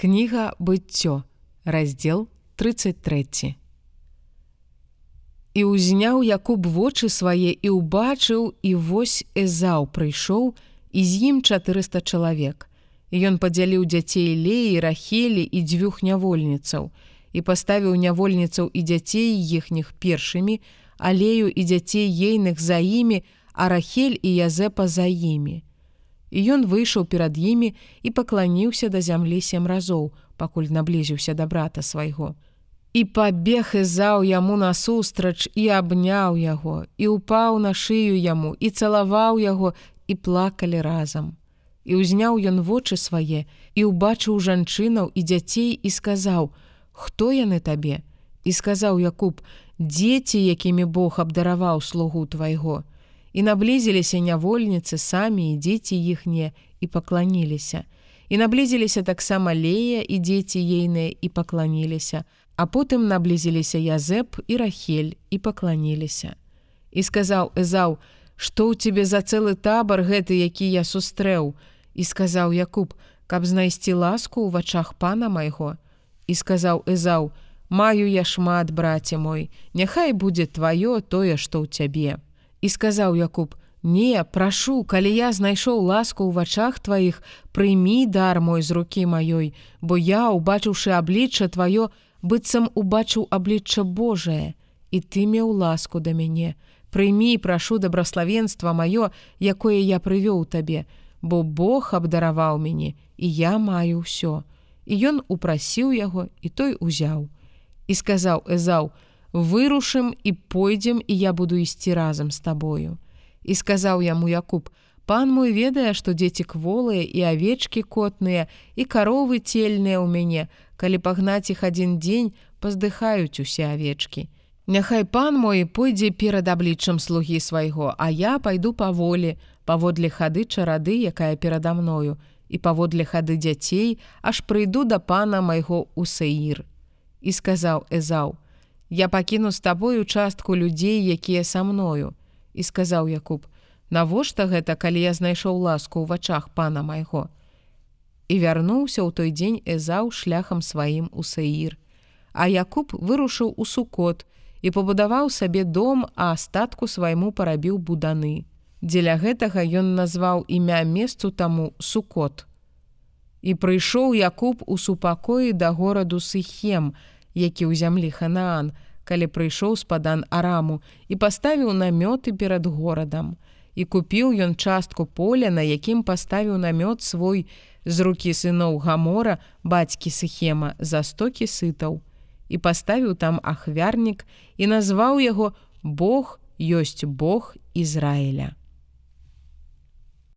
Кніга быццё, раздзел 33. І ўзняў Якуб вочы свае і ўбачыў, і вось Эзаў прыйшоў, і з ім 400 чалавек. Ён падзяліў дзяцей леі, рахелі і дзвюх нявольніцаў, і паставіў нявольніцаў і дзяцей іхніх першымі, алею і дзяцей ейных за імі, а рахель і язэпа за імі. І ён выйшаў перад імі і пакланіўся да зямлі сем разоў, пакуль наблізіўся да брата свайго. І пабег Ізаў яму насустрач і абняў яго, і ўпаў на шыю яму і цалаваў яго і плакалі разам. І ўзняў ён вочы свае і ўбачыў жанчынаў і дзяцей і сказаў: « Хто яны табе? І сказаў Якуб: дзеці, якімі Бог абдараваў слугу твайго і наблізіліся нявольніцы самі і дзеці іхнія і пакланіліся. І наблізіліся таксама лея і дзеці ейныя і пакланіліся, а потым наблізіліся Язэп і рахель і пакланіліся. І сказаў Эзаў: « Што ў цябе за цэлы табар гэты, які я сустрэў, і сказаў Якуб, каб знайсці ласку ў вачах пана майго. І сказаў Эзаў: « Маю я шмат, браце мой, няхай будзе тваё тое, што ў цябе. І сказаў Якуб: « Не, прашу, калі я знайшоў ласку ў вачах тваіх, прыймі дар мой з рукі маёй, бо я, убачыўшы аблічча тваё, быццам убачыў аблічча Божае, і ты меў ласку да мяне. Прыймі, прашу дабраславенства маё, якое я прывёў табе, бо Бог абдараваў мяне, і я маю ўсё. І ён упрасіў яго, і той узяў. І сказаў Эзаў: « вырушым і пойдзем і я буду ісці разам з табою. І сказаў яму Якуб: Пан мой ведае, што дзеці кволыя і авечкі котныя і каровы цельныя ў мяне, калі пагнаць іх адзін дзень, паздыхаюць усе авечкі. Няхай пан мой пойдзе перад абліччам слугі свайго, а я пайду паволі, паводле хады чарады, якая перада мною, і паводле хады дзяцей, аж прыйду да пана майго у Саір. І сказаў Эзаў: « Я пакіну з табою частку людзей, якія са мною. І сказаў Якуб: « Навошта гэта, калі я знайшоў ласку ў вачах пана майго. І вярнуўся ў той дзень Эзаў шляхам сваім у Саір. А Якуб вырушыў у сукот і пабудаваў сабе дом, а астатку свайму парабіў буданы. Дзеля гэтага ён назваў імя месцу таму сукот. І прыйшоў Якуб у супакоі да гораду Сыхем, які ў зямлі Ханаан, калі прыйшоў спадан араму і паставіў намёты перад горадам. І купіў ён частку поля, на якім паставіў намёт свой з рукі сыноў гамора бацькі сыхема за стокі сытаў. І паставіў там ахвярнік і назваў яго Бог ёсць Бог Ізраіля.